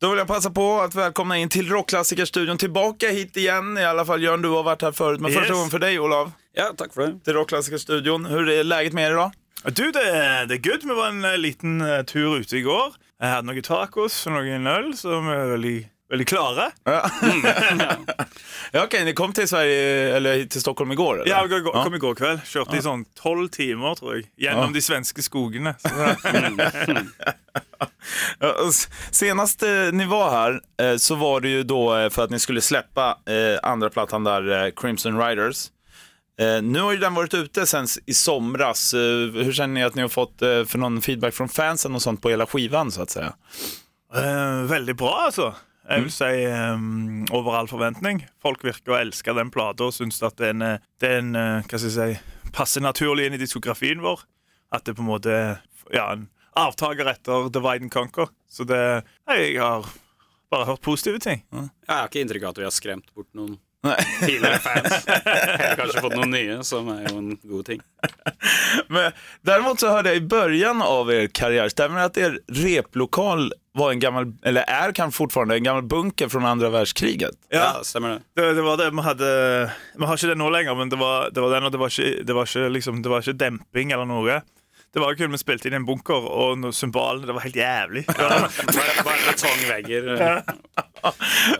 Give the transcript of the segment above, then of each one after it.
Då vill jag passa på att välkomna in till Rockklassikerstudion. Tillbaka hit igen. I alla fall Jörn, du har varit här förut. Men Yes. första gången för dig Olav, Ja, tack för det. till Rockklassikerstudion. Hur är läget med er idag? Du, det, det er good. Vi var en eh, liten eh, tur ute i går. Jeg hadde noen tacos og noen øl, så vi er veldig, veldig klare. Ja. ja, okej, ni kom till Sverige, eller till Stockholm igår? Eller? Ja, jeg kom kom i går kveld. Kjørte i sånn tolv timer, tror de skogene. Så, Ja, och s- Senast eh, ni var här eh, så var det ju då eh, för att ni skulle släppa andra plattan där, Crimson Riders. Nu har ju den varit ute sen i somras. Hur känner ni att ni har fått för någon feedback från fansen och sånt på hela skivan så att säga? eh, veldig bra, altså. Jeg vil si um, over all forventning. Folk virker å elske den plata og syns at den, er- den eh, hva skal jeg si, passer naturlig inn i diskografien vår. At det på en måte er ja, en avtaker etter Divide and Conquer. Så det Jeg har bare hørt positive ting. Jeg har ikke inntrykk av at vi har skremt bort noen tidligere fans. Eller kanskje fått noen nye, som er jo en god ting. Men däremot så hörde jag i början av er karriär, stämmer det att er replokal var en gammal, eller är kanske fortfarande en gammal bunker från andra världskriget? Ja, stemmer det. Det, det var det vi hadde Vi har ikke det nå lenger, men det var, det var den, og det var ikke, det var ikke, liksom, det var ikke demping eller noe. Det var vi spilte inn i en bunker, og noe symbal. Det var helt. Det Bare, bare betongvegger.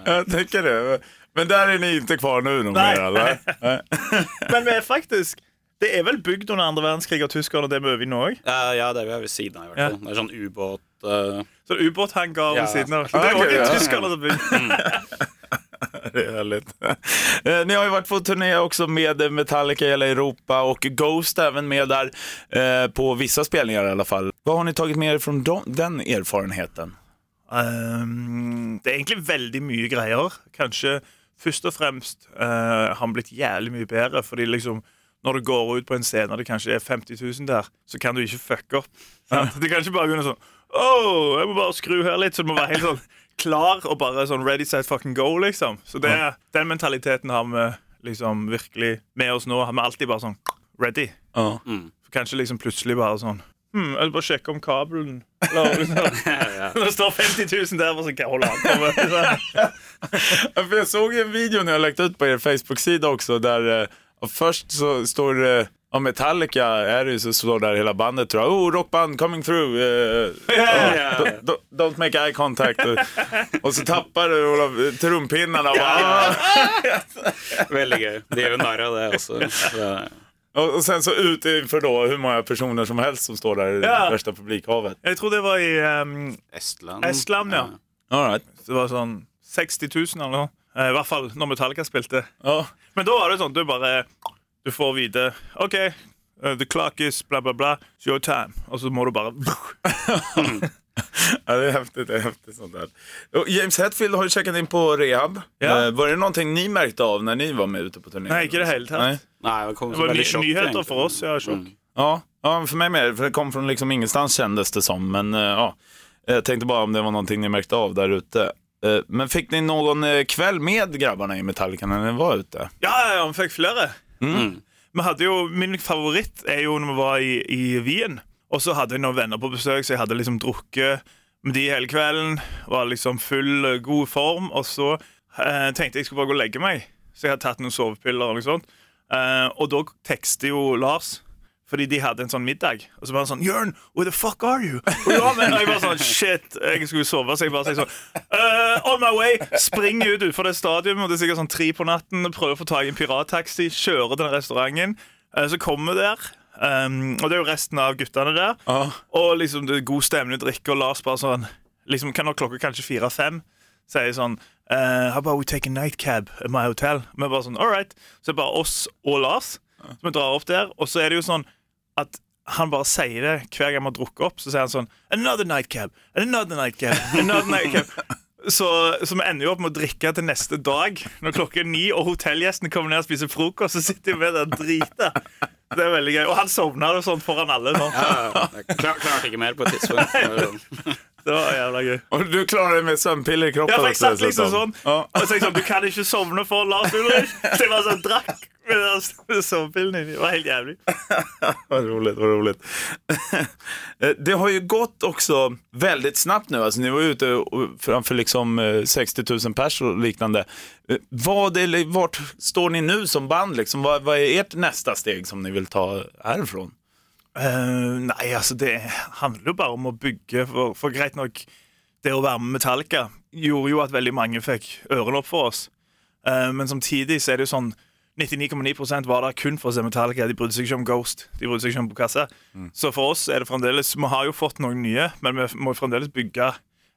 Jag tänker det. Men där är ni inte kvar nu numera, Nej. eller? Nej. men vi er faktisk Det er vel bygd under andre verdenskrig av tyskerne, det er vi òg? Ja, ja, det er vi ved siden av, i hvert fall. Det er sånn ubåt Så ubåthangar Ja. ved siden av. Ah, Det også ja. tyskerne som bygde. Det är härligt. Eh, Ni har ju varit på turné också med Metallica i hela Europa och Ghost även med där eh, på vissa spelningar i alla fall. Vad har ni tagit med er från de, den erfarenheten? Um, det er egentlig veldig mye greier. Kanskje først og fremst uh, har han blitt jævlig mye bedre. Fordi liksom når du går ut på en scene og det kanskje er 50 000 der, så kan du ikke fucke opp. sant? Du kan ikke bare begynne sånn Åh, jeg må bare skru her litt. Så du må være helt sånn klar og bare sånn ready, set, fucking go, liksom. Så det, den mentaliteten har vi liksom virkelig med oss nå. Vi er alltid bare sånn ready. Ja. Så kanskje liksom plutselig bare sånn hmm, Jeg vil bare sjekke om kabelen eller, det står 50 000 der, så kan jeg holde an på meg. För jag såg en video ni har lagt ut på er Facebook-sida också där eh, och först så står det Ja, Metallica är det ju så står där hela bandet tror jag. Oh, rockband coming through. eh, ja. do- do- Don't make eye contact. Och, så tappar du trumpinnarna. och bara, Veldig gøy. De gjør jo narr av det også. Så, Och, och sen så ut inför då hur många personer som helst som står där i Ja. det värsta publikhavet. Jeg tror det var i um, Estland. Estland, ja. All right. Det var sånn 60 000 eller noe. Eh, I hvert fall når Metallica spilte. Ja. Men da var det sånn, du bare Du får vite OK, uh, the clock is bla, bla, bla. It's your time. Og så må du bare ja, det är häftigt. Det är häftigt sånt där. Och James Hetfield har ju checkat in på rehab. Ja. Eh, var det någonting ni märkte av när ni var med ute på turné? Nei, ikke i det hele tatt. Nej. Nei, det kom Det var ny nyheter egentlig. for oss. Ja, sjokk. Ja, ja, för mig med. För det kom från liksom ingenstans kändes det som. Men eh, ja, jag tänkte bara om det var någonting ni märkte av där ute. Men fick ni någon kväll med grabbarna i Metallica när ni var ute? Ja, ja, vi fikk flere. Mm. Vi hadde jo, Min favoritt er jo når vi var i, i Wien. Og så hadde vi noen venner på besøk, så jeg hadde liksom drukket med de hele kvelden. Var liksom full, eh, god form. Og så eh, tenkte jeg jeg skulle bare gå og legge meg. Så jeg hadde tatt noen sovepiller. Og noe sånt. Eh, og da tekster jo Lars. Fordi de hadde en sånn middag. Og så bare sånn Jørn, where the fuck are you? Og, ja, men, jeg bare sånn, shit, jeg skulle sove, så jeg bare sier sånn «Eh, On my way! Springer ut utfor det stadionet, og det er sikkert sånn tre på natten. Prøver å få tak i en pirattaxi, kjører til den restauranten. Eh, så kommer vi der. Um, og det er jo resten av guttene der. Ja. Og liksom det er god stemning, drikke, og Lars bare sånn liksom, Kan nå klokka kanskje fire-fem? Sier sånn eh, How about we take a nightcab at my hotel? Vi bare sånn, all right. Så det er bare oss og Lars. Så vi drar opp der, og så er det jo sånn at han bare sier det hver gang vi har drukket opp. Så sier han sånn Another nightcab, another nightcab, another nightcab. Så, så vi ender jo opp med å drikke til neste dag, når klokken er ni, og hotellgjestene kommer ned og spiser frokost, så sitter vi der drita. Det er veldig gøy. Og han sovna jo sånn foran alle. Sånn. Ja, ja, jeg klar, klarte ikke mer på et tidspunkt. Det var jævla gøy. Och du klarar dig med sömnpiller i kroppen Ja, jeg också, satt liksom Ja. Og så sånn, Du kan ikke sovne for Lars Ulrich. Så jeg bare sånn drakk Men alltså, bilden, det var helt jävligt. Vad roligt, vad roligt. Eh, det har ju gått också väldigt snabbt nu. Alltså, ni var ute framför liksom eh, 60 000 pers och liknande. Eh, Vad, eller, vart står ni nu som band? Liksom? Vad, vad är ert nästa steg som ni vill ta härifrån? Eh, nei, altså det handler jo bare om å bygge. For, for greit nok, det å være med Metallica gjorde jo at veldig mange fikk ørene opp for oss. Eh, men samtidig så er det jo sånn 99,9 var der kun for å se Metallica. De brydde seg ikke om Ghost. De brydde seg ikke om Bokasse. Så for oss er det fremdeles Vi har jo fått noen nye, men vi må fremdeles bygge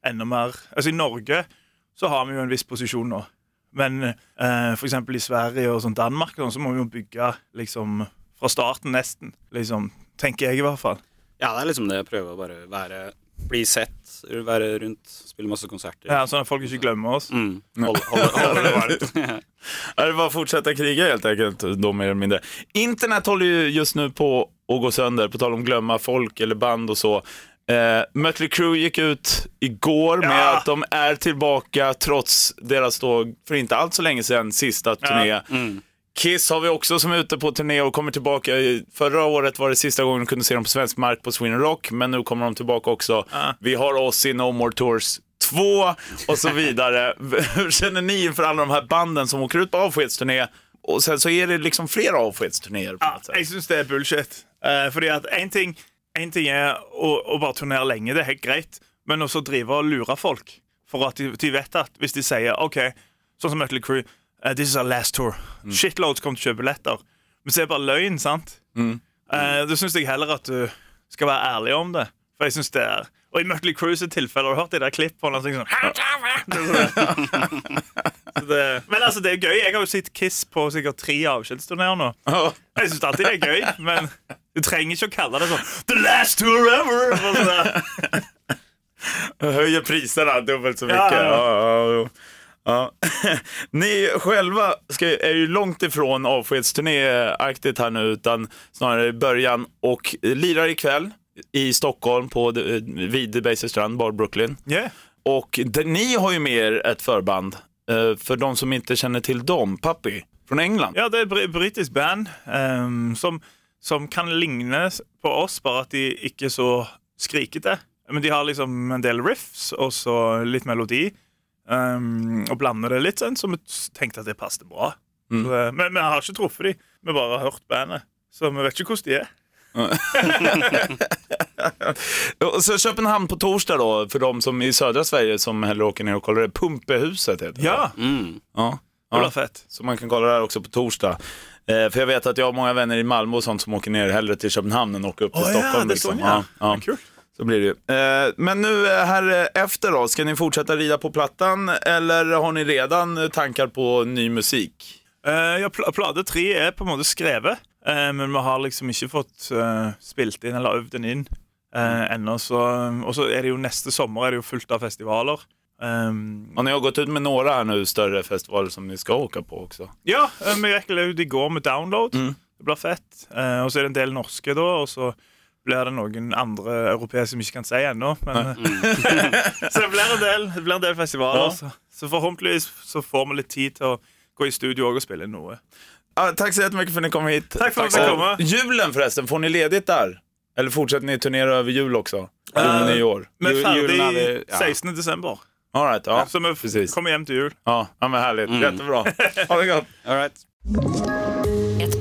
enda mer. Altså I Norge så har vi jo en viss posisjon nå. Men eh, eksempel i Sverige og sånn Danmark og sånn, så må vi jo bygge liksom fra starten nesten. Liksom, tenker jeg i hvert fall. Ja, det er liksom det. Prøve å bare være Bli sett, være rundt, spille masse konserter. Ja, sånn at folk ikke glemmer oss. Mm. Holde, holde, holde det varmt. Är det bara att fortsätta kriga helt enkelt, då mer eller mindre. Internet håller ju just nu på att gå sönder, på tal om glömma folk eller band och så. Eh, Mötley Crüe gick ut igår med Ja. att de är tillbaka trots deras då, för inte allt så länge sedan, sista turné. Mm. Kiss har vi också som är ute på turné och kommer tillbaka. Förra året var det sista gången vi kunde se dem på svensk mark på Sweden Rock, men nu kommer de tillbaka också. Ja. Vi har oss i No More Tours 2 och så vidare. Hur känner ni inför alla de här banden som åker ut på avskedsturné och sen så är det liksom flera avskedsturnéer Ja, jeg syns det er bullshit. Eh, fordi at én ting, en ting å, å bare turnere lenge, det er helt greit. Men også drive og lure folk. For at de, de vet at hvis de sier OK, sånn som Mötley Crüe, eh, this is our last tour. Shitloads kommer til å kjøpe billetter. Men så er det bare løgn, sant? Eh, da syns jeg heller at du skal være ærlig om det. For jeg synes det er Og i Mötley Crüe sitt tilfelle, har du hørt det der klipp på han sånn, sånn så det, Men altså, det er gøy. Jeg har jo sett Kiss på sikkert tre avskjedsturneer nå. Jeg syns alltid det er gøy, men du trenger ikke å kalle det sånn The last tour ever! Sånn der. Höjer priserna dubbelt så mycket. ja. Ja, ja. Ni själva ska, är ju långt ifrån avskedsturnéaktigt här nu, utan snarare i början och lirar ikväll i Stockholm på, de- vid Debaser Strand, Bar Brooklyn. Yeah. Och där, ni har ju med er ett förband, eh, för de som inte känner till dem, Puppy, från England. Ja, det er et bri- britisk band ehm, som, som kan ligne på oss, bare at de ikke er så skrikete. Men de har liksom en del riffs og så litt melodi. Ehm, og blander det litt sånn, så vi tenkte at det passet bra. Så, eh, men vi har ikke truffet dem, vi bare har hørt bandet. Så vi vet ikke hvordan de er. Och så Köpenhamn på torsdag då, för de som i södra Sverige som hellre åker ner och kollar det. Pumpehuset heter det. Ja, Mm. ja. det ja. fett. Så man kan kolla det här också på torsdag. Eh, för jag vet att jag har många vänner i Malmö och sånt som åker ner hellre till Köpenhamn än åker upp till Åh, ja, Stockholm. det är liksom. så, ja. Ja, Kul. Så blir det ju. Eh, men nu eh, här eh, efter då, ska ni fortsätta rida på plattan eller har ni redan tankar på ny musik? Ja, pl plate tre er på en måte skrevet, men vi har liksom ikke fått spilt inn eller øvd den inn uh, ennå. Så- Og så er det jo neste sommer er det jo fullt av festivaler. Um, Och ni har gått ut med några här nu större festivaler som ni ska åka på också. ja, vi gikk ut i går med download. Mm. Det blir fett. Eh, og så er det en del norske, da, og så blir det noen andre europeiske som ikke kan si ennå. Men, eh, så det blir en del, det blir en del festivaler. Ja. Så, så forhåpentligvis så får vi litt tid til å gå i studio og spille inn noe. Ah, tack så jättemycket för att ni kom hit. Tack för att jag fick komma. Julen förresten, får ni ledigt där? Eller fortsätter ni turnera över jul också? Ferdig julen er vi- ja. 16. desember. All right, ja, så vi kommer hjem til jul. Ja, ja men härligt. Jättebra. Ha det gott. All right.